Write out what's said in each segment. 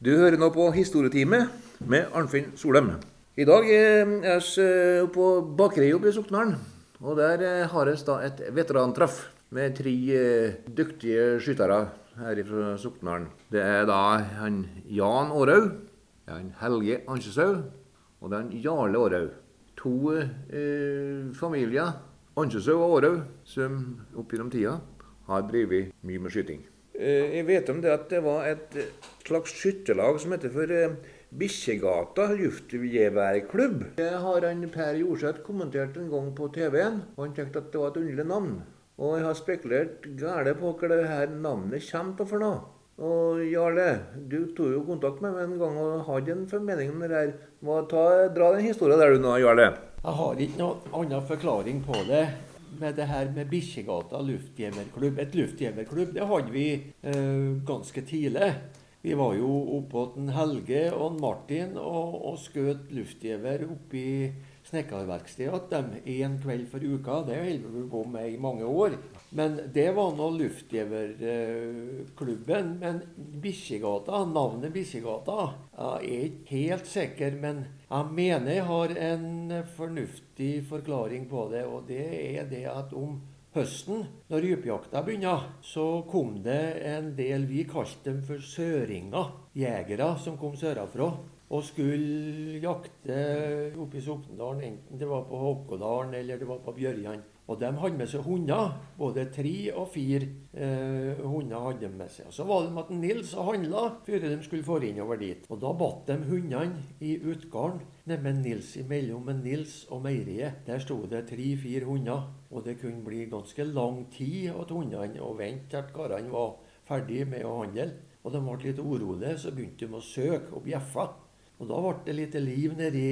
Du hører nå på Historietime med Arnfinn Solheim. I dag er jeg på bakerijobb i Soknaren. Og der eh, har vi da et veterantreff med tre eh, dyktige skyttere her fra Soknaren. Det er da han Jan Aarhaug, han Helge Anseshaug og det er han Jarle Aarhaug. To eh, familier, Anseshaug og Aarhaug, som opp gjennom tida har drevet mye med skyting. Eh, jeg vet om det at det var et slags skytterlag som heter for eh, Bikkjegata luftgeværklubb. Det har han Per Jorseth kommentert en gang på TV-en, og han tenkte at det var et underlig navn. Og jeg har spekulert gæle på hva det her navnet kommer til for noe. Og Jarle, du tok jo kontakt med meg en gang og hadde en formening om det her. Må ta, dra den historien der du nå, Jarle. Jeg har ikke noen annen forklaring på det med det her med Bikkjegata luftjegerklubb. Et luftjegerklubb det hadde vi eh, ganske tidlig. Vi var jo oppe hos Helge og Martin og, og skjøt luftgjever oppi snekkerverkstedet dem en kveld for uka. Det holder vi på med i mange år. Men det var nå luftgiverklubben. Men Bikkjegata, navnet Bikkjegata, jeg er ikke helt sikker. Men jeg mener jeg har en fornuftig forklaring på det. Og det er det at om høsten, når rypejakta begynner, så kom det en del Vi kalte dem for søringer. Jegere som kom sørafra og skulle jakte oppe i Sokndalen, enten det var på Håkodalen eller det var på Bjørjan. Og de hadde med seg hunder. Både tre og fire eh, hunder hadde de med seg. Og Så var det med at Nils og handla før de skulle få innover dit. Og Da batt de hundene i utgården, nemlig Nils imellom med Nils og meieriet. Der sto det tre-fire hunder. Og det kunne bli ganske lang tid at hundene og vente til karene var ferdig med å handle. Og de ble litt urolige, så begynte de å søke og bjeffe. Og da ble det litt liv nedi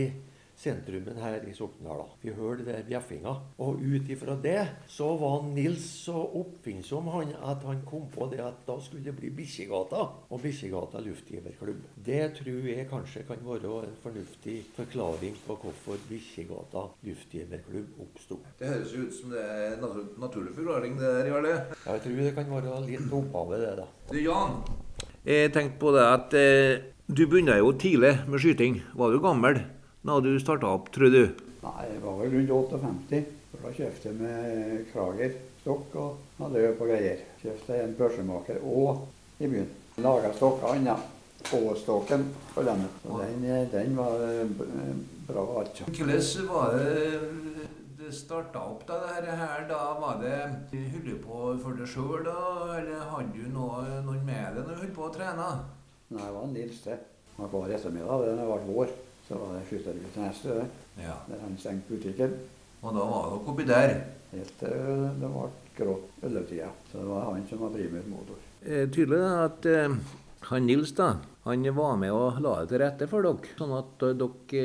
sentrumen her i Sokndal. Vi hørte der bjeffinga. Og ut ifra det så var Nils så oppfinnsom han at han kom på det at da skulle det bli Bikkjegata og Bikkjegata luftgiverklubb. Det tror jeg kanskje kan være en fornuftig forklaring på hvorfor Bikkjegata luftgiverklubb oppsto. Det høres ut som det er en naturlig forklaring, det der, Jarle. Jeg tror det kan være litt opphavet, det, da. Du, Jan. Jeg tenkte på det at eh, du begynte jo tidlig med skyting. Var du gammel da du starta opp, tror du? Nei, jeg var vel rundt 58. For da kjøpte jeg med krager, stokk og løp og greier. Kjøpte en børsemaker og i byen. Laga stokkene, ja. På-stokken på den. Så den, den var bra, altså. Hvordan var det det starta opp da, det her? Da var det Holdt du på for deg sjøl, da? Eller hadde du noe, noen med deg når du holdt på å trene? Nei, det var Nils, det. Og hver ettermiddag da Det ble vår. Så var det neste, det. Ja. Der han stengte butikken. Og da var dere oppi der? Helt til det ble grått ellevtida. Så det var han som var primus motor. Eh, tydelig at eh, han Nils da, han var med og la det til rette for dere, sånn at uh, dere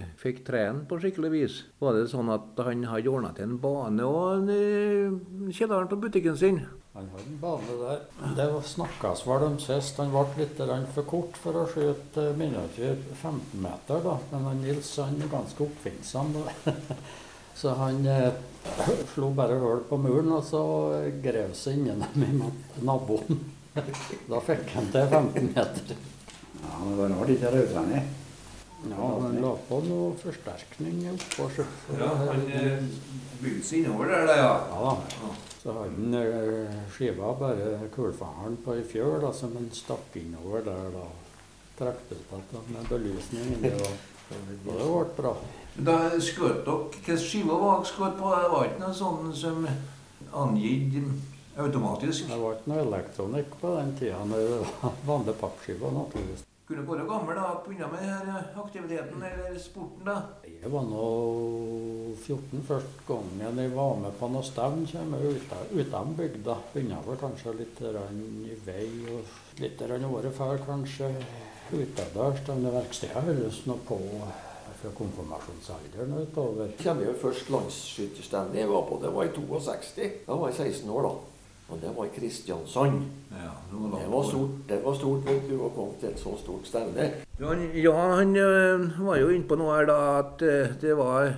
uh, fikk trene på skikkelig vis. Var det sånn at han hadde ordna til en bane og uh, kjelleren på butikken sin? Han har en bane der. Det snakkes vel om sist. Han ble litt for kort for å skyte miniatyr 15 meter, da. Men han Nils han er ganske oppfinnsom. da. Så han eh, slo bare hull på muren, og så grev seg inni med naboen. Da fikk han til 15 meter. Ja, men det var rart ikke rødtrener. Ja, han la på noe forsterkning oppå. Ja, han bygde seg innover der, da, ja. Ja da. Så hadde han eh, skiva bare kullfangeren på ei fjøl da, som han stakk innover der. da. Det med belysning. Det var, det ble bra. Da skjøt dere Hvilken skive var dere skjøt på? Det var ikke noe sånn som angitt automatisk? Det var ikke noe elektronikk på den tida. Det var vanlig pappskive, naturligvis. Kunne være gammel da begynne med denne aktiviteten eller sporten? da? Jeg var nå 14 første gangen jeg var med på noe stevn utenfor bygda. Begynte vel kanskje litt i vei og litt året før, kanskje. Utedørs. Denne verkstedet holdes nå på fra konfirmasjonsalderen utover. Jeg kommer jo først landsskytterstevnet jeg var på. Det var i 62. Da var jeg 16 år, da. Og det var i Kristiansand. Ja, det var stort, det var stort vet du, å komme til et så stort sted. Ja, han, var jo inne på noe her da at det var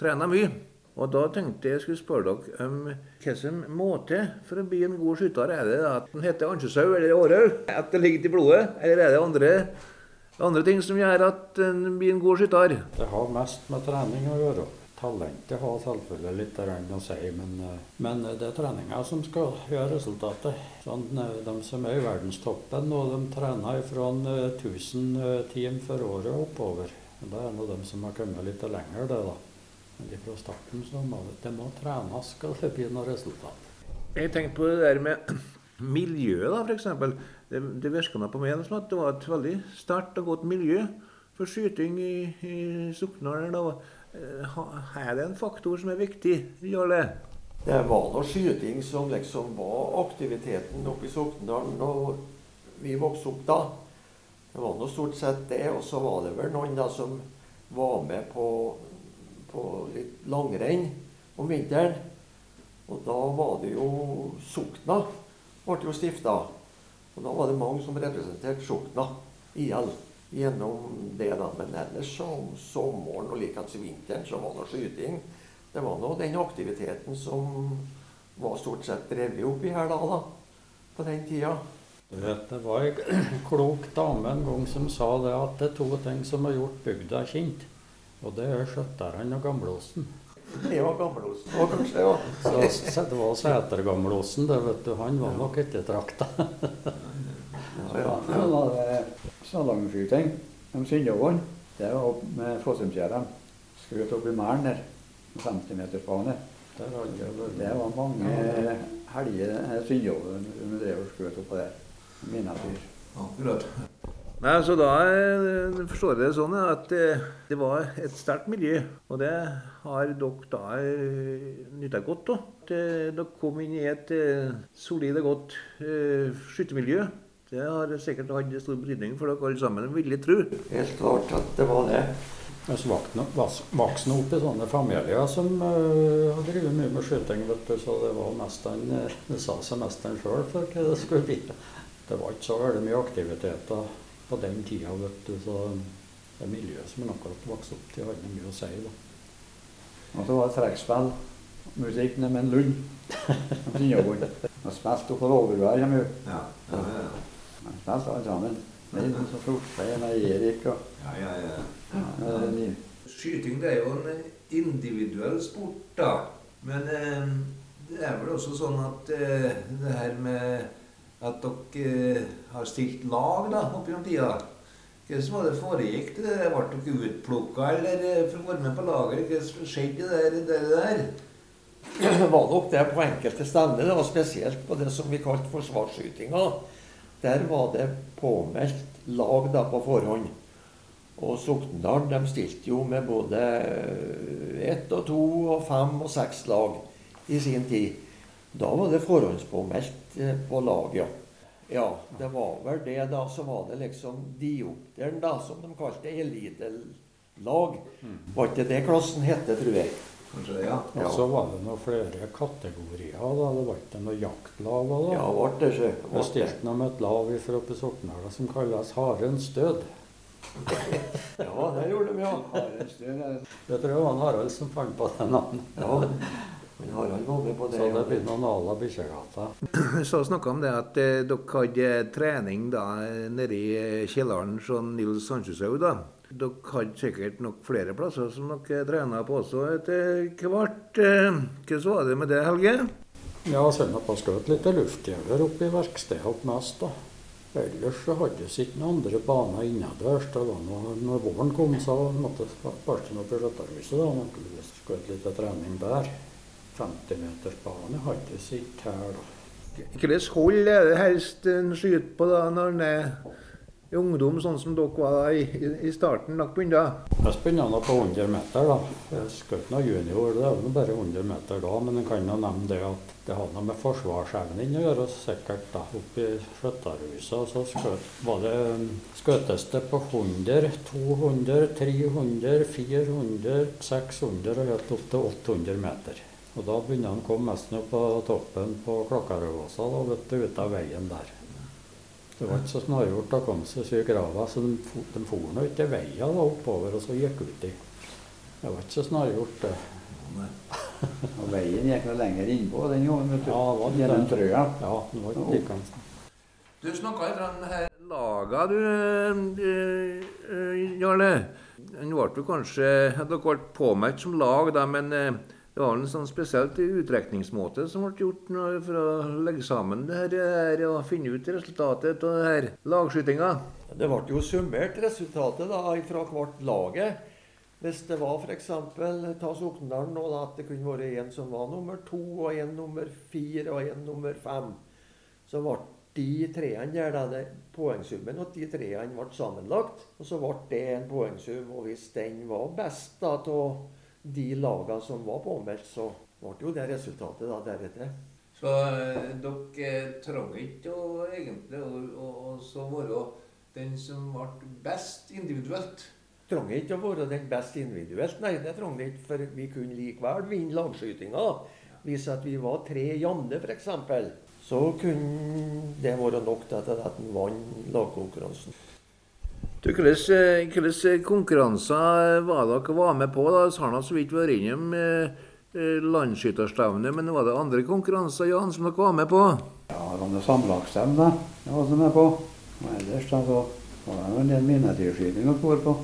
Trena mye. Og da tenkte jeg skulle spørre dere om hva som må til for å bli en god skytter. Er det at han heter ansjesau eller århaug? At det ligger til blodet? Eller er det andre, andre ting som gjør at en blir en god skytter? Det har mest med trening å gjøre. Talentet har selvfølgelig litt å si, men, eh, men det er treninga som skal gjøre resultatet. Sånn, eh, de som er i verdenstoppen, og de trener fra 1000 team for året oppover. Det er nå de som har kommet litt lenger, det da. Men fra starten så må det, må trenes skal det bli noe resultat. Jeg tenkte på det der med miljøet, da, f.eks. Det, det virka på meg som at det var et veldig sterkt og godt miljø for skyting i, i Sokndal. Eh, Er det en faktor som er viktig, Jarle? Det var noe skyting som liksom var aktiviteten oppe i Sokndalen når vi vokste opp da. Det var nå stort sett det. Og så var det vel noen da som var med på, på litt langrenn om vinteren. Og da var det jo Sokna ble jo stifta. Og da var det mange som representerte Sokna IL gjennom det. da. Men ellers så om sommeren og likeens vinteren så var det skyting. Det var nå den aktiviteten som var stort sett drevet oppi her da, da. På den tida. Du vet, Det var ei klok dame en gang som sa det at det er to ting som har gjort bygda kjent. Og det er skjøtterne og gamlosen. Det var gamleosten òg, kanskje. ja. Så, så det var Sætergamleosten, det vet du. Han var nok ettertrakta. Ja, ja. Da var det salangskyting om Synnjåvån. Det var opp med Fossumsgjerdene. Skjøt opp i mæren der. med 50 meters bane. Der har jeg. Det var mange helger Synnjåvån som drev og skjøt oppå der. Minatyr. Akkurat. Nei, så Da eh, forstår jeg det sånn at eh, det var et sterkt miljø. Og det har dere da eh, nytta godt av. Eh, dere kom inn i et eh, solid og godt eh, skyttermiljø. Det har sikkert hatt stor betydning for dere alle sammen, vil jeg tro. Helt klart at det var det. Jeg vokste opp i sånne familier som uh, har drevet mye med skyting, vet du, så det var mesteren uh, Det sa seg mesteren sjøl for hva det skulle bli. Det var ikke så veldig mye aktiviteter på den tida, vet du, så det miljøet som en akkurat vokste opp til, hadde mye å si. da. Og så var det trekkspill. Musikk med en lund. Og spilte oppå Låvervær hjemme. Ja, ja, ja. De spilte alle sammen. Nils og Florstein og Erik og ja, ja, ja. Nils. Skyting det er jo en individuell sport, da. Men eh, det er vel også sånn at eh, det her med at dere eh, har stilt lag da, opp gjennom tida Hvordan var det foregikk? det? Ble dere utplukka eller eh, for å være med på laget? Hva skjedde det der? Det der? Det var nok det på enkelte steder, og spesielt på det som vi kalte forsvarsskytinga. Der var det påmeldt lag da på forhånd. Og Sokndal de stilte jo med både ett og to og fem og seks lag i sin tid. Da var det forhåndspåmeldt eh, på lag, ja. Ja, det var vel det, da. Så var det liksom diopteren, da, som de kalte elitelag. Var ikke det klassen hette, tror jeg. Kanskje det, ja. Og så var det noen flere kategorier. da, Det var ikke noe jaktlag òg, da. Ja, ble det ikke. Det Ble det. stilte med et lag fra oppe i Sortnala som kalles Harens død. Ja, det gjorde de, ja. Harens død. Jeg tror det var Harald som fant på det navnet. Ja, men Harald var med på det. Så det blir noen ala Bikkjegata. Så snakka om det at eh, dere hadde trening da nede i eh, kjelleren hos Nils Sandsjøshaug. da. Dere hadde sikkert nok flere plasser som dere trena på også etter hvert. Hvordan var det med det, Helge? Ja, selv om på skjøt litt luftgevær oppe i verkstedet mest, da. Ellers så hadde vi ikke noen andre baner innendørs. Det var noe, når våren kom, så måtte vi opp i på Skjøtterhuset. da, naturligvis. Skjøt litt trening der. 50-metersbane hadde vi ikke her, da. Hvilket hold er det helst en skyter på da når en er ungdom, sånn som dere var i, i- starten? Dere begynte? Jeg begynte da på 100 meter, da. Jeg skjøt noe junior, det er jo bare 100 meter da. Men jeg kan jo nevne det at det har noe med forsvarsevnen å gjøre, sikkert. da, Oppe i Skjøtterhuset så skjøt, var det skjøtes det på 100, 200, 300, 400, 600 og helt opp til 800 meter. Og da begynner han å komme nesten opp på toppen på Klokkarøyåsa, da, vet du, ut av veien der. Det var ikke så snargjort å komme seg i grava, så de, fo- de for nå ikke veien da, oppover og så gikk uti. Det var ikke så snargjort, det. Nei. Og veien gikk vel lenger innpå den gangen, vet du. Ja, det var Gjennom trøya. Ja, det var ikke like Du snakka litt om her laga, du, eh, eh, Jarle. Den ble jo kanskje Dere ble påmeldt som lag, da, men eh, det var en sånn spesielt utrekningsmåte som ble gjort for å legge sammen det her, og finne ut resultatet av det her lagskytinga. Det ble jo summert resultatet da fra hvert laget. Hvis det var f.eks. ta Sokndalen og at det kunne vært en som var nummer to, og en nummer fire og en nummer fem, så ble de treene der, da, poengsummen og de treene ble sammenlagt. Og så ble det en poengsum, og hvis den var best da, av de lagene som var påmeldt, så ble jo det resultatet da deretter. Så eh, dere trengte ikke å egentlig å så være den som ble best individuelt. Trengte ikke å være den best individuelt, nei, det trengte ikke, for vi kunne likevel vinne lagskytinga. Hvis at vi var tre jevne, f.eks., så kunne det være nok til at en vant lagkonkurransen. Du, Hvilke eh, konkurranser var dere var med på? da? Så har så vidt vært innom eh, eh, landsskytterstevnet, men var det andre konkurranser Jan, som dere var med på? Ja, det var noe samlagsstevne jeg var med på. Og ellers da, så var det en del minnetilskyting dere var på.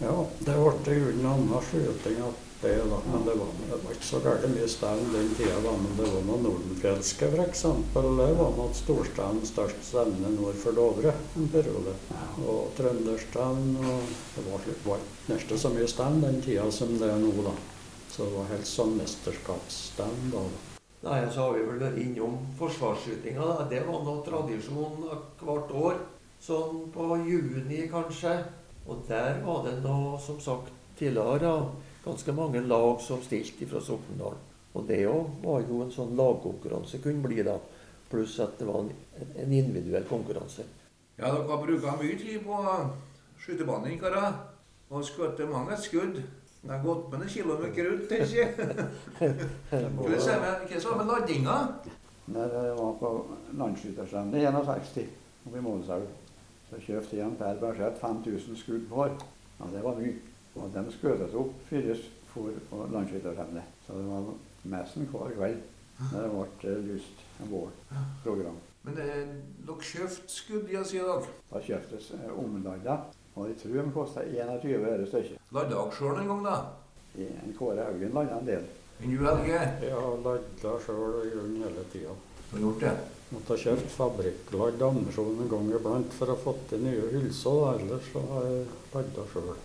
Ja, det ble i grunnen annen skyting at det, da. Men det var, det var ikke så gærent mye stevn den tida, da. Men det var noe Nordenfjelske, f.eks. Det var noe storstein størst stevne nord for Dovre en periode. Og Trønderstein, Og det var var nesten så mye stevn den tida som det er nå, da. Så det var helt sånn mesterskapsstevn da. Nei, så har vi vel vært innom forsvarsskytinga. da. Det var noe tradisjon hvert år. Sånn på juni, kanskje. Og der var det nå, som sagt tidligere, ganske mange lag som stilte fra Sokndal. Og det òg var jo en sånn lagkonkurranse kunne bli, da. Pluss at det var en, en individuell konkurranse. Ja, dere har brukt mye tid på skytebanen, karer. Og skutt mange skudd. Det har gått med noen kilo med krutt, tenker jeg. Hva sa du med- ladinga? Der jeg var på landsskytterstevnet i 61 oppe i Målselv. Så kjøpte jeg en Per Berseth 5000 skudd på. Ja, det var mye. Og de skjøtes opp før for på landsskytterstevnet. Så det var messen hver kveld når det ble eh, lyst en vårprogram. Men eh, dere kjøpte skudd, ja, sier dere. Da kjøptes eh, omladda, og jeg tror de kosta 21 øre stykket. Ladda dere sjøl en gang, da? I En Kåre Haugen landa en del. Men du, Helge, har ladda sjøl i grunnen hele tida. har gjort det? Måtte ha kjøpt fabrikkladd ammunisjon en gang iblant for å få til nye hylser. Ellers så har jeg ladda sjøl.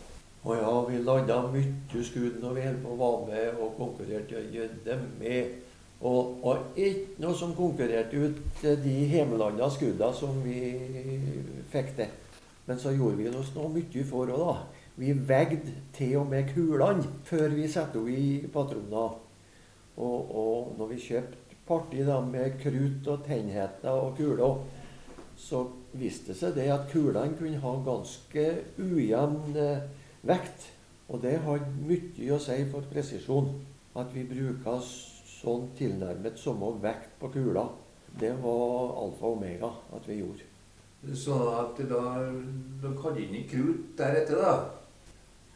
Og ja, vi landa mye skudd når vi holdt på være med og konkurrerte. Ja, med. Og, og ikke noe som konkurrerte ut de hjemlanda skuddene som vi fikk til. Men så gjorde vi oss noe mye for òg, da. Vi veide til og med kulene før vi satte henne i patroner. Og, og når vi kjøpte parti da, med krutt og tennheter og kuler, så viste det seg det at kulene kunne ha ganske ujevn eh, vekt. Og det har mye å si for presisjon. At vi bruker sånn tilnærmet samme vekt på kula. Det var alfa og omega at vi gjorde. Så at da Dere hadde ikke krut deretter, da?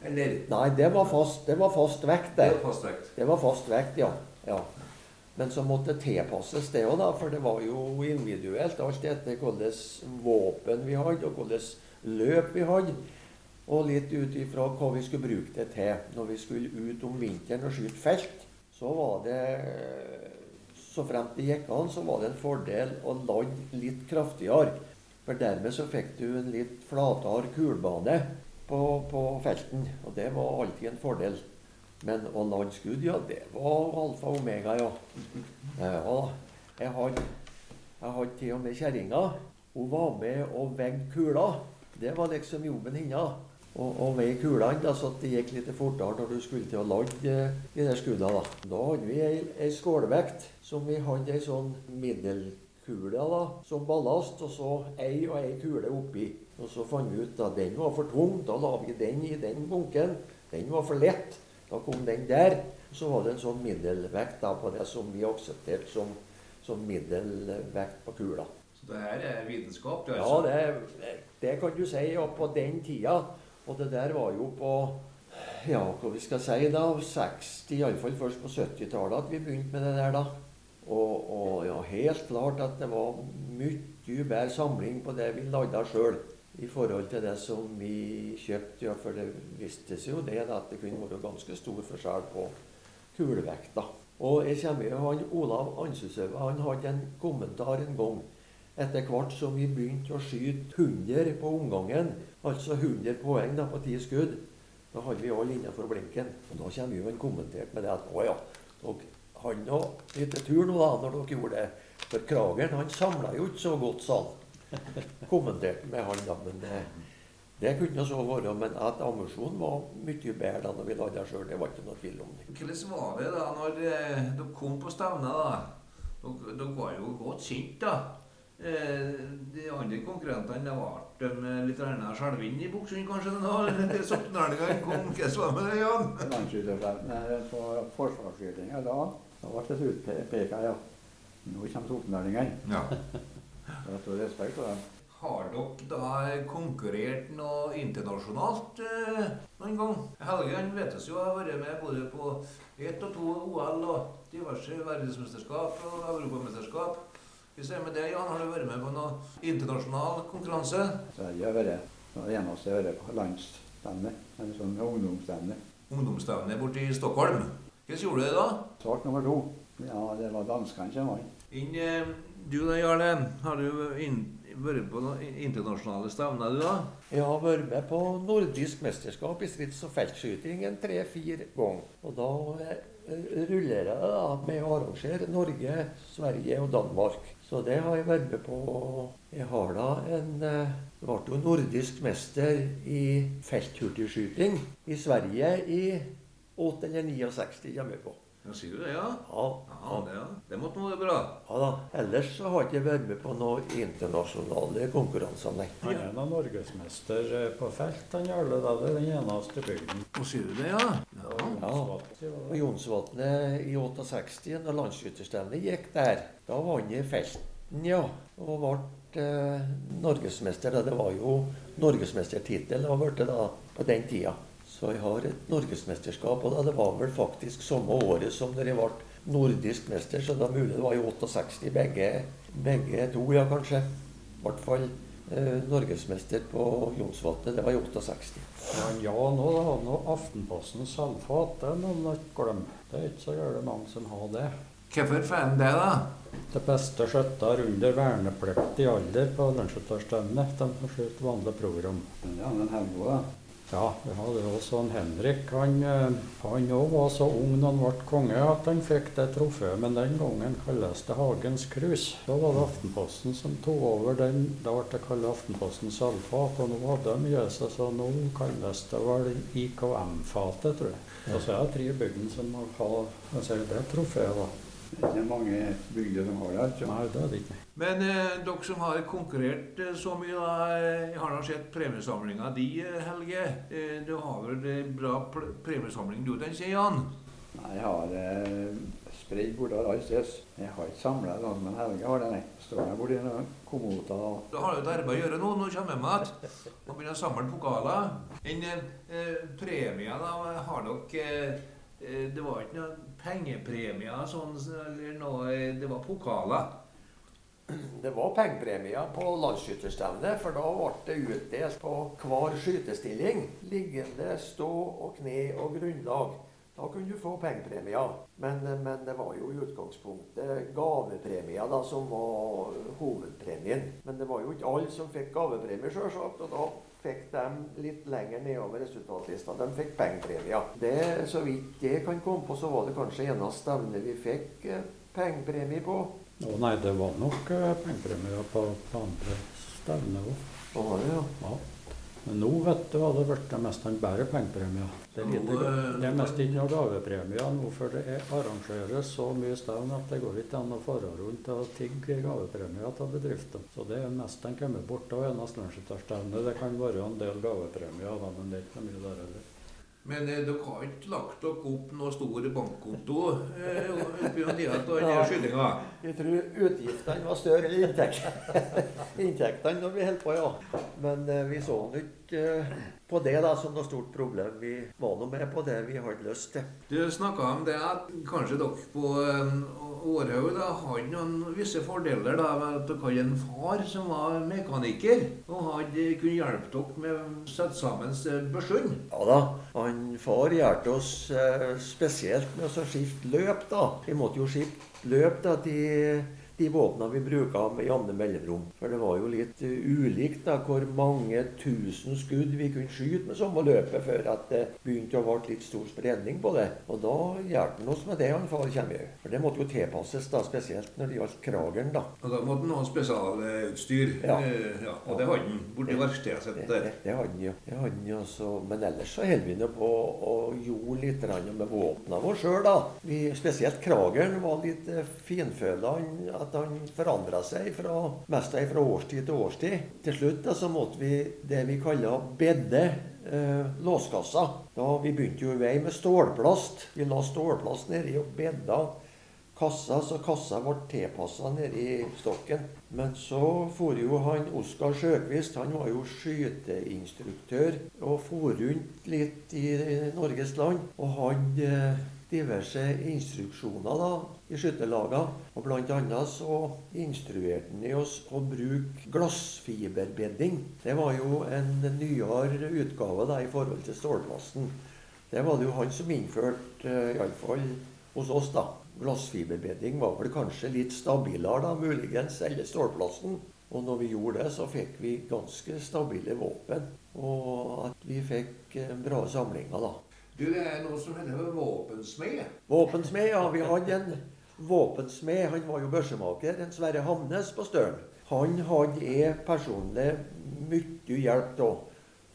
Eller? Nei, det var fast, det var fast vekt, Det det. var fast vekt, Det var fast vekt, ja. ja. Men så måtte det tilpasses det òg. For det var jo individuelt. Alt etter hvilket våpen vi hadde, og hvilket løp vi hadde. Og litt ut ifra hva vi skulle bruke det til. Når vi skulle ut om vinteren og skyte felt, så var det Så fremt det gikk an, så var det en fordel å lande litt kraftigere. For dermed så fikk du en litt flatere kulbane på, på felten. Og det var alltid en fordel. Men å lande skudd, ja, det var alfa og omega, ja. Ja, jeg hadde, jeg hadde til og med kjerringa. Hun var med og veide kula. Det var liksom jobben hennes. Å og veie kulene, da, så at det gikk litt fortere når du skulle til å lande eh, de der skuddene. Da Da hadde vi ei, ei skålvekt som vi hadde ei sånn middelkule da, som ballast, og så ei og ei kule oppi. Og så fant vi ut at den var for tung. Da la vi den i den bunken. Den var for lett. Da kom den der. Så var det en sånn middelvekt da, på det som vi aksepterte som, som middelvekt på kula. Så det her er vitenskap, det, Ja, altså? det, det kan du si. Og på den tida Og det der var jo på ja, hva vi skal si da, 60, iallfall først på 70-tallet at vi begynte med det der, da. Og, og ja, helt klart at det var mye bedre samling på det vi lagde sjøl i forhold til det som vi kjøpte. Ja, for det viste seg jo det da, at det kunne være ganske stor forskjell på kulevekta. Og jeg kommer jo, han Olav Ansusøve han hadde en kommentar en gang. Etter hvert som vi begynte å skyte 100 på omgangen, altså 100 poeng da, på 10 skudd, da hadde vi alle innenfor blinken. Og da kommer jo en kommentert med det at å ja, dere han nå litt tur nå da, når dere gjorde det. For Krageren han samla jo ikke så godt, sa han. Kommenterte med han da, men det, det kunne så være. Men at ammunisjonen var mye bedre da når vi lagde det sjøl, det var ikke noe tvil om det. Hvordan var det da når eh, dere kom på stevnet? da? Dere, dere var jo godt kjent, da. Eh, de andre konkurrentene ble de litt skjelvende i buksene, kanskje? da? Soknarningene kom. Hvordan var med det, Jan? Landsskytterfeltet på forsvarsskytinga da, da ble det utpeka, ja. Nå kommer soknarningene. Ja. Jeg har stor respekt for dem. Har dere da konkurrert noe internasjonalt eh, noen gang? Helge han vet oss jo har vært med både på ett og to OL og diverse verdensmesterskap og europamesterskap. Vi ser med det, Jan, Har du vært med på noen internasjonal konkurranse? Sverige har vært det var det eneste jeg har vært på landsstevne. En sånn ungdomsstevne. Ungdomsstevne borte i Stockholm. Hvordan gjorde du det da? Svart nummer to. Ja, det var danskene som vant. Inn, eh, du da, Jarle. Har du inn, vært på noen internasjonale stevner, du da? Jeg har vært med på nordisk mesterskap i strids- og feltskyting en tre-fire ganger. Og da rullerer ruller jeg da med å arrangere Norge, Sverige og Danmark. Så det har jeg vært med på. Jeg har da en eh, ble jo nordisk mester i felthurtigskyting i Sverige i 8 eller 69, kommer jeg på. Ja, Sier du det, ja? Ja, Ja, det, ja. det måtte nå være bra. ja da. Ellers så har jeg ikke vært med på noen internasjonale konkurranser, nei. Han er nå norgesmester eh, på felt, han Jarle. da. Det er den eneste bygden. Og sier du det, ja? Ja. Ja. På Jonsvatnet i 68, når landsskytterstevnet gikk der, da vant jeg felten, ja. Og ble eh, norgesmester. Det var jo norgesmestertittel har blitt da på den tida. Så jeg har et norgesmesterskap. Og det var vel faktisk samme året som når jeg ble nordisk mester, så det er mulig det var i 68 begge, begge to, ja kanskje. I hvert fall eh, norgesmester på Jonsvatnet. Det var i 68. Han Jan òg har nå Aftenposten salfat. Det må man ikke glemme. Det er ikke så gærent mange som har det. Hvorfor får han det, da? Det beste skjøtter under vernepliktig alder på landsskytterstevnet. De får skyte vanlig program. Men Den er en Helgo, da. Ja, vi hadde også en Henrik. Han eh, han òg var så ung da han ble konge at han fikk det trofeet. Men den gangen kalles det Hagens krus. Da var det Aftenposten som tok over den. Da ble det kalt Aftenpostens alfat. Og nå hadde de gitt seg, så nå kalles det vel IKM-fatet, tror jeg. Og så er det tre bygder som har ha altså, det trofeet, da. Det er ikke mange bygder som har det. Ikke? Nei, det er det ikke. Men eh, dere som har konkurrert eh, så mye, da, eh, har da sett premiesamlinga di, eh, Helge. Eh, du har vel en bra premiesamling du, tenker sier Jan? Nei, jeg har eh, spredd bortover alle steder. Jeg har ikke samla noen, men Helge har det, nei. Står jeg borti noen kommoder og Da har du et arbeid å gjøre nå. Nå kommer jeg at og begynner å samle pokaler. Den eh, premien, da, har dere eh, eh, Det var ikke noen pengepremier sånn, eller noe, eh, det var pokaler. Det var pengepremier på landsskytterstevnet, for da ble det utdelt på hver skytestilling. Liggende, stå og kne og grunnlag. Da kunne du få pengepremier. Men, men det var jo i utgangspunktet gavepremier da, som var hovedpremien. Men det var jo ikke alle som fikk gavepremier, sjølsagt. Og da fikk de litt lenger nedover resultatlista. De fikk pengepremier. Så vidt jeg kan komme på, så var det kanskje eneste stevne vi fikk eh, pengepremie på. Å nei, det var nok uh, pengepremier på, på andre stevner òg. Oh, det, ja. Ja. Men nå vet du hva det blitt nesten bare pengepremier. Det er, lite, eh, det er mest ikke noe gavepremier nå, for det er arrangeres så mye stevn at det går ikke an å fare rundt og tigge gavepremier til bedriftene. Så det er mest en kommer bort av eneste landsskytterstevne. Det kan være en del gavepremier, da, men det er ikke mye der heller. Men eh, dere har ikke lagt dere opp noe stor bankkonto eh, oppi denne skytinga? Jeg tror utgiftene var større enn inntekt. inntektene når vi holdt på, ja. Men eh, vi så nå ikke ikke eh, på det da som noe stort problem. Vi var nå med på det vi hadde lyst til. Du snakka om det at kanskje dere på um, Århaug hadde noen visse fordeler. da, med at Dere hadde en far som var mekaniker og hadde kunne hjelpe dere med å sette sammen børsene. Ja da, han far hjalp oss eh, spesielt med å skifte løp. da. Vi måtte jo skifte løp da, til de våpnene vi bruker med jevne mellomrom. For det var jo litt uh, ulikt da, hvor mange tusen skudd vi kunne skyte med samme løpet før at det begynte å bli litt stor spredning på det. Og da hjalp han oss med det, han far. For det måtte jo tilpasses, da, spesielt når det gjaldt krageren. da. Og da måtte han ha spesialutstyr. Ja. Eh, ja, og det hadde han borti verkstedet sitt Det, der. det, det hadde han jo. Det hadde han jo så, men ellers så holder vi nå på å gjorde litt med våpnene våre sjøl, da. Vi, spesielt krageren var litt eh, finføla. Han- At han forandra seg fra, mest fra årstid til årstid. Til slutt da, så måtte vi det vi kaller bedde eh, låskassa. Da Vi begynte jo i vei med stålplast. Vi la stålplast nedi og bedda kassa, så kassa ble tilpassa nedi stokken. Men så for jo han Oskar Sjøkvist, han var jo skyteinstruktør og for rundt litt i Norges land. Og hadde eh, diverse instruksjoner da, i skytterlagene. Og blant annet så instruerte han i oss å bruke glassfiberbedding. Det var jo en nyere utgave da, i forhold til stålplasten. Det var det jo han som innførte, uh, iallfall hos oss, da. Glassfiberbedding var vel kanskje litt stabilere, da, muligens, eller stålplasten. Og når vi gjorde det, så fikk vi ganske stabile våpen. Og at vi fikk eh, bra samlinger, da. Du, det er noe som heter våpensmed. Våpensmed, ja. Vi hadde en våpensmed. Han var jo børsemaker. En Sverre Hamnes på Støren. Han hadde jeg personlig mye hjelp av.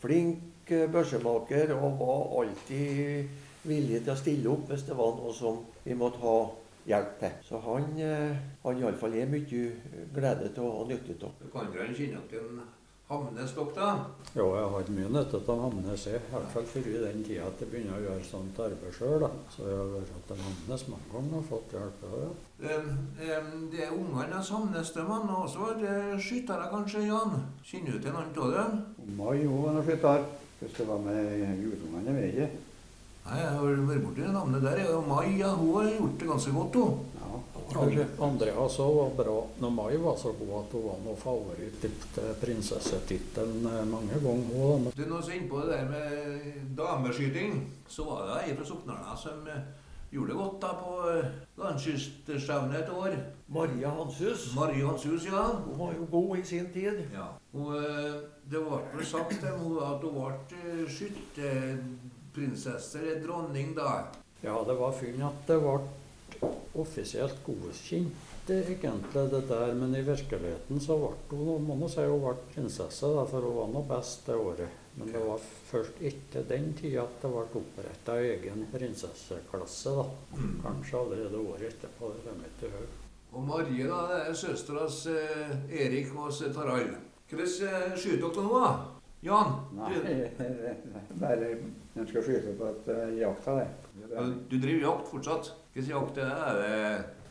Flink eh, børsemaker og var alltid villig til å stille opp hvis det var noe som vi måtte ha hjelp til. Så han, eh, han iallfall er mye glede av og nytte av. Du kan dere kjenne til Hamnes, dere, da? Jo, jeg har mye nytte av Hamnes. I hvert fall før i den tida at jeg begynner å gjøre sånt arbeid sjøl. Så jeg har vært til Hamnes mange ganger og fått hjelp. av det. Um, um, det er ungene hans Hamnes, de har også vært skyttere, kanskje, Jan? Kjenner du til noen av dem? Mai jo, han har skytter. Hvis det var med guttungene, jeg ikke. Nei, jeg har vært borti det navnet der. Og Maja, hun har gjort det ganske godt, hun. Ja. Andrea så var bra. Når Mai var så god at hun var noe favoritt til prinsessetittelen eh, mange ganger. hun. Du, når vi er inne på det der med dameskyting, så var det ei fra Soknarna som eh, gjorde det godt da på eh, landskyststevnet et år. Maria Hanshus. Marie Hanshus, ja. Hun var jo god i sin tid. ja. Og, det ble vel sagt til henne at hun ble skytterprinsesse eller dronning da. Ja, det var fint at det ble offisielt godkjent, eh, egentlig, det der. Men i virkeligheten så ble hun må nå si hun ble prinsesse, da, for hun var nå best det året. Men det var først etter den tida at det ble oppretta egen prinsesseklasse. da. Kanskje allerede året etterpå. det kommer ikke til Og Marie da, det er søstera eh, Erik og så Tarald. Hvordan eh, skyter dere nå, da? Jan? Nei, Du, bare en skal skyte på et uh, jakta, det. ja, du driver jakt fortsatt? Hvilken jakt er det?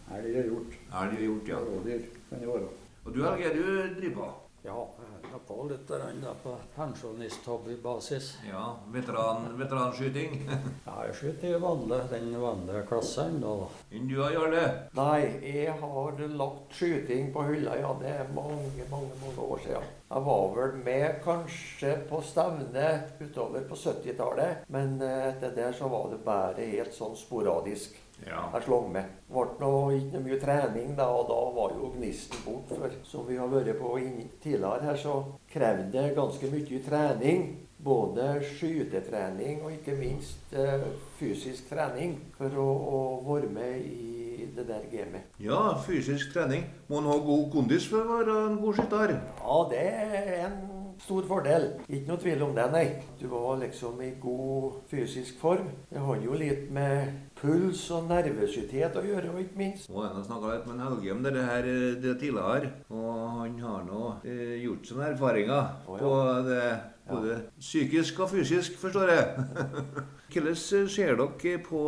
Det Elg og hjort. elg gjort, ja? Rådyr kan det være. Og du Helge, du driver på? Ja, jeg er på litt da, på pensjonisthobbybasis. Ja, veteran, veteranskyting. Ja, jeg skyter i vanlig, den vanlige klassen da. da. Enn du gjort det? Nei, jeg har lagt skyting på hylla, ja. Det er mange, mange mange år siden. Jeg var vel med kanskje på stevne utover på 70-tallet, men eh, etter det så var det bare helt sånn sporadisk. Ja. Jeg slang med. Det ble ikke noe mye trening da, og da var jo gnisten bort. For som vi har vært på tidligere her, så krevde det ganske mye trening. Både skytetrening og ikke minst eh, fysisk trening for å, å være med i det der gamet. ja, fysisk trening. Må en ha god kondis for å være en god skytter? Ja, det er en stor fordel. Ikke noe tvil om det, nei. Du var liksom i god fysisk form. Det har jo litt med puls og nervøsitet å gjøre, og ikke minst. Har jeg snakka litt med Helge om det her eh, det tidligere, og han har nå eh, gjort sine erfaringer oh, ja. på det både psykisk og fysisk, forstår jeg. Hvordan ser dere på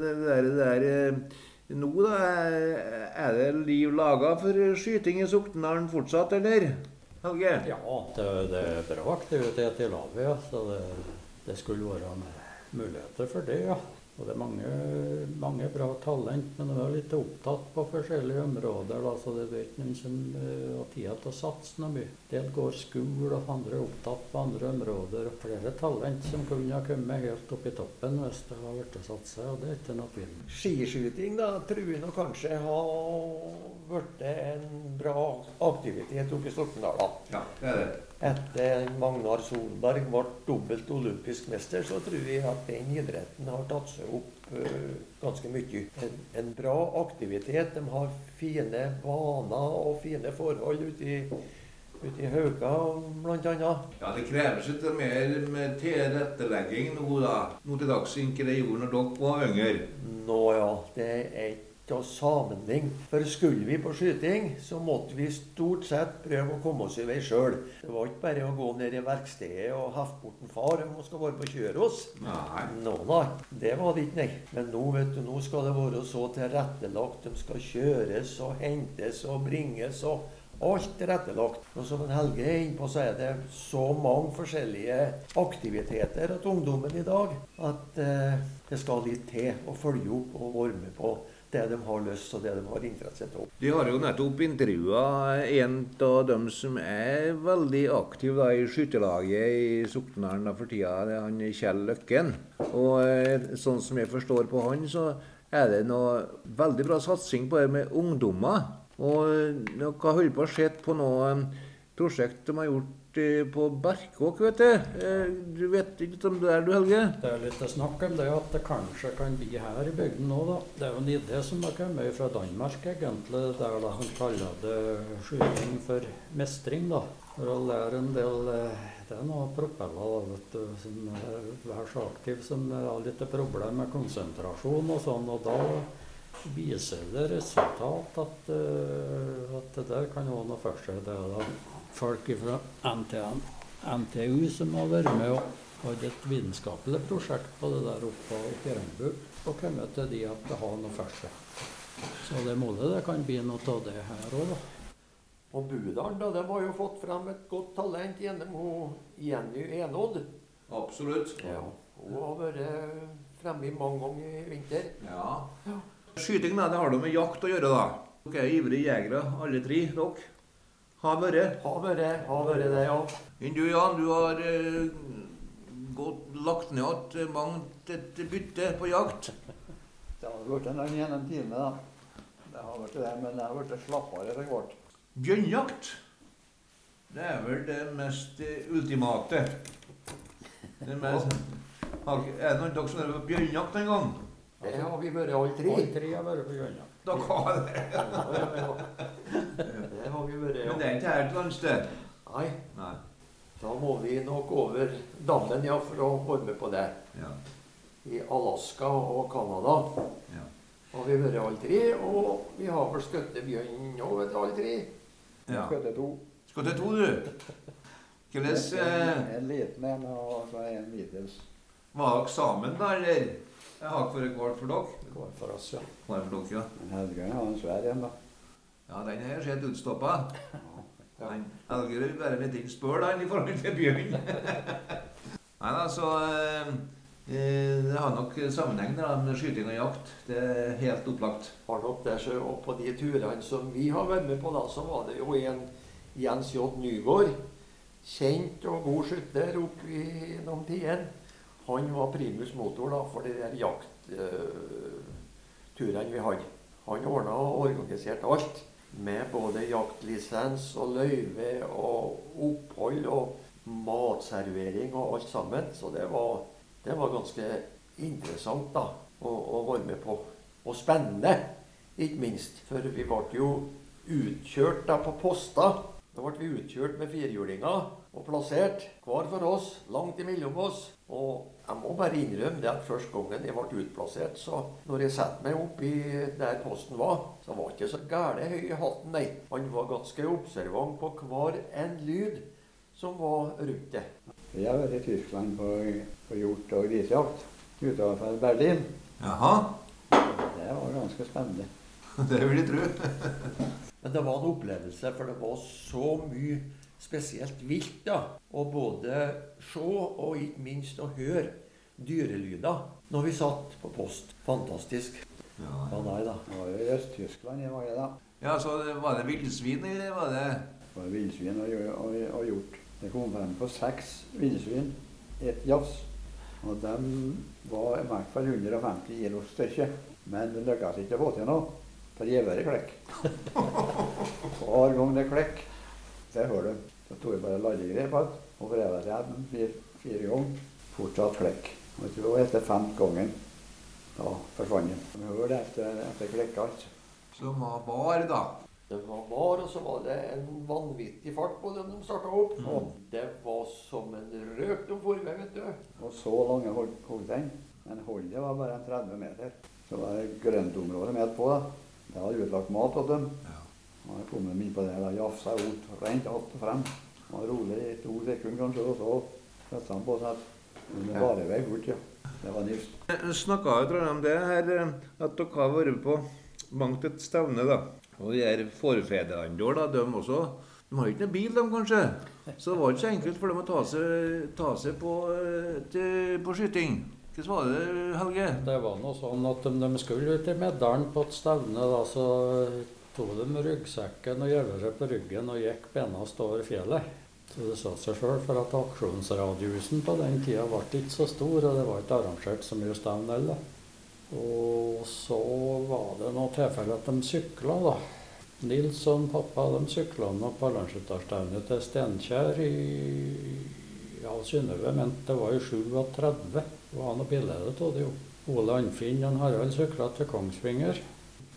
det der, det der eh, nå, da? Er det liv laga for skyting i Soknedalen fortsatt, eller? Helge? Ja, det, det er bra aktivitet i laget, ja. Så det, det skulle være muligheter for det, ja. Og det er mange, mange bra talent, men de er litt opptatt på forskjellige områder. Da, så det er ikke noen som uh, har tid til å satse noe mye. Del går skole, og andre er opptatt på andre områder. og Flere talent som kunne ha kommet helt opp i toppen hvis det har blitt satsa, og det er ikke noe tvil. Skiskyting da, tror jeg nok kanskje har blitt en bra aktivitet oppe i Sokndal. da. Ja, det er det. Etter Magnar Solberg ble dobbelt olympisk mester, så tror jeg at den idretten har tatt seg opp uh, ganske mye. En, en, bra aktivitet. De har fine baner og fine forhold ute i, ute i Hauka bl.a. Ja, det kreves litt mer med tilrettelegging nå, da. Nå til dags enn det gjorde når dere var yngre. Nå ja, det er ikke å sammenligne. For skulle vi på skyting, så måtte vi stort sett prøve å komme oss i vei sjøl. Det var ikke bare å gå ned i verkstedet og hefte bort en far om han skal være på kjøret oss. Nei. Nå, nei. Det var det ikke, nei. Men nå, vet du, nå skal det være så tilrettelagt. De skal kjøres og hentes og bringes og Alt tilrettelagt. Og som en Helge er inne på, så er det så mange forskjellige aktiviteter til ungdommen i dag at eh, det skal litt til å følge opp og være med på det de har lyst og det de har interesse av. De har jo nettopp intervjua en av dem som er veldig aktiv da, i skytterlaget i Soknaren for tida. Det er han Kjell Løkken. Og eh, sånn som jeg forstår på han, så er det noe veldig bra satsing på det med ungdommer. Og dere har holdt på å se på noe eh, prosjekt de har gjort på Berkåk, vet du. Du vet ikke om det er du, Helge? Det er litt snakk om det at det kanskje kan bli her i bygden nå, da. Det er jo en idé som har kommet fra Danmark, egentlig, Det er da han kaller det skyting for mestring, da. For å lære en del Det er noen propeller vet du, som er så aktiv som har litt problemer med konsentrasjon og sånn. og da viser det resultat at, uh, at det der kan ha noe for seg. Det da folk fra NTN, NTU som har vært med og hatt et vitenskapelig prosjekt på det der oppe i Renbu og kommet til de at det har noe for seg. Så det er mulig det kan bli noe av det her òg, da. Og Budalen da, de har jo fått frem et godt talent gjennom Jenny Enodd. Absolutt. Ja, Hun har vært fremme mange ganger i vinter. Ja. ja. Skyting det har noe med jakt å gjøre, da. Dere er ivrige jegere, alle tre. dere. Har vært. Har vært, har vært det, ja. Men du, Jan, du har eh, gått, lagt ned igjen mangt et bytte på jakt. Det har blitt en gjennom tidene, da. Det har vært det, men det har blitt slappere etter hvert. Bjørnjakt. Det er vel det mest eh, ultimate. Det mest, er det noen av dere som har vært på bjørnjakt en gang? Det har vi vært alle tre. Alle tre har vært på bjørnjakt. Dere har det? Det har vi vært, ja. Men det er ikke her et annet sted? Nei. Nei. Da må vi nok over dammen ja, for å være med på det. Ja. I Alaska og Canada Ja. har vi vært alle tre. Og vi har vel skutt bjørn nå, vet du, alle tre. ja. Skutt to. Skutt to, du. Hvordan eh, En, en liten en og så en middels. Var dere sammen, da, eller? Jeg har ikke vært hvert for dere. Hver for oss, ja. Var for dere, ja. Men Helge har en svær en, da. Ja, den her ser utstoppa. Den Helger vil være litt innspøl den, i forhold til bjørn. Nei da, så eh, eh, Det har nok sammenheng med skyting og jakt. Det er helt opplagt. Har nok det, så, og på de turene som vi har vært med på, da, så var det jo en Jens J. Nygaard. Kjent og god skytter opp gjennom tidene. Han var primus motor da, for de der jaktturene vi hadde. Han ordna og organiserte alt. Med både jaktlisens og løyve og opphold og matservering og alt sammen. Så det var, det var ganske interessant da, å, å være med på. Og spennende, ikke minst. For vi ble jo utkjørt da på poster. Da ble vi utkjørt med firhjulinger og plassert hver for oss, langt imellom oss. Og jeg må bare innrømme det at første gangen jeg ble utplassert, så når jeg satte meg oppi der posten var, så var ikke så gæle høy i hatten, nei. Han var ganske observant på hver en lyd som var rundt det. Jeg har vært i Tyskland på, på hjort- og grisejakt utenfor Berlin. Jaha. Det var ganske spennende. Det vil jeg tro. Men det var en opplevelse, for det var så mye spesielt vilt. da. Og både se og ikke minst å høre dyrelyder når vi satt på post. Fantastisk. Ja. Ja, nei da. Det var jo i Øst-Tyskland jeg var det, da. ja, så var det villsvin, eller var det Det var villsvin og, og, og hjort. Det kom frem på seks villsvin ett et jafs. Og de var i hvert fall 150 kilo størke. Men det lykkes ikke å få til noe. For gjeværet klekk. Hver gang det klekk, det hører du. Så tok jeg bare ladegrep igjen det igjen fire, fire ganger. Fortsatt flekk. Og jeg tror etter fem gangen, da forsvant den. Vi hører det etter, etter klekk Så som var bar, da? Den var var, og så var det en vanvittig fart på dem de starta opp. Og det var som en røk de for vei, vet du. Og så lange hold- holdt den. Men holdet var bare 30 meter. Så var det grøntområdet midt på. da. Det hadde utlagt mat til dem. Ja. Og har kommet mye på det, da jafsa ut, rent att og frem. Var rolig i to sekunder kanskje, og så satte han på seg Men det varer vei fort, ja. Det var nifst. Snakka jo om det her, eh, at dere har vært på mangt et stevne, da. Og de her forfedrene deres, da, de også De har ikke noen bil, de, kanskje. Så det var ikke så enkelt for dem å ta seg, ta seg på, eh, til, på skyting. Hvordan var det, Helge? Det var noe sånn at om de skulle ut i Meddalen på et stevne, da, så tok de ryggsekken og gjøvere på ryggen og gikk benast over fjellet. Så det sa seg sjøl, for at aksjonsradiusen på den tida ble ikke så stor, og det var ikke arrangert så mye stevn heller. Og så var det noe tilfelle at de sykla, da. Nils og pappa de sykla nå på Landsskytterstevnet til Steinkjer i ja, Synnøve mente det var i 37. Det var noe bilde av det jo. Ole Anfinn og Harald sykla til Kongsvinger.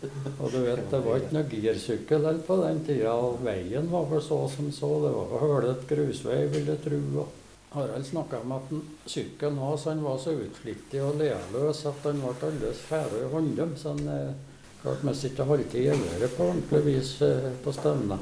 Og du vet, det var ikke noe girsykkel på den tida, og veien var vel så som så. Det var hølet grusvei, vil jeg tro. Harald snakka om at sykkelen hans han var så utflittig og lealøs at han ble aldeles fære i håndom. Så han eh, klarte mest ikke å holde til geværet på ordentlig vis eh, på stevna.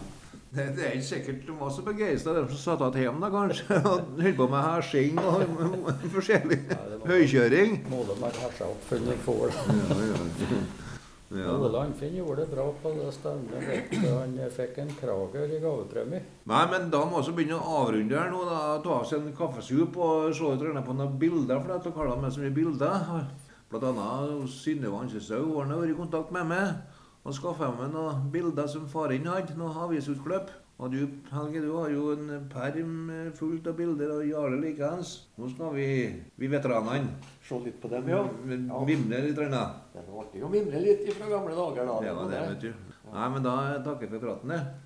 Det, det er ikke sikkert de var så begeistra, de som satt igjen hjemme, da, kanskje. Og holdt på med hersing og forskjellig høykjøring. Må de ha hersa opp før de får det. Ja. Ole Anfinn gjorde det bra på det stevnet. Han fikk en krager i gavepremie. Nei, men da må vi begynne å avrunde her nå. da, Ta oss en kaffesup og se ut på noen bilder, for dere kaller med så mye bilder. Blant annet Synnøve Anseshaug har vært i kontakt med meg og skaffa meg noen bilder som faren hadde. Noen avisutklipp. Og du, Helge, du har jo en perm fullt av bilder, og Jarle likeens. Nå skal vi, vi veteranene, Se litt på dem, ja. ja. vimle litt. Rønne. Det ble jo mimre litt fra gamle dager, da. Det var det, vet du. Nei, men da takker jeg for praten, jeg.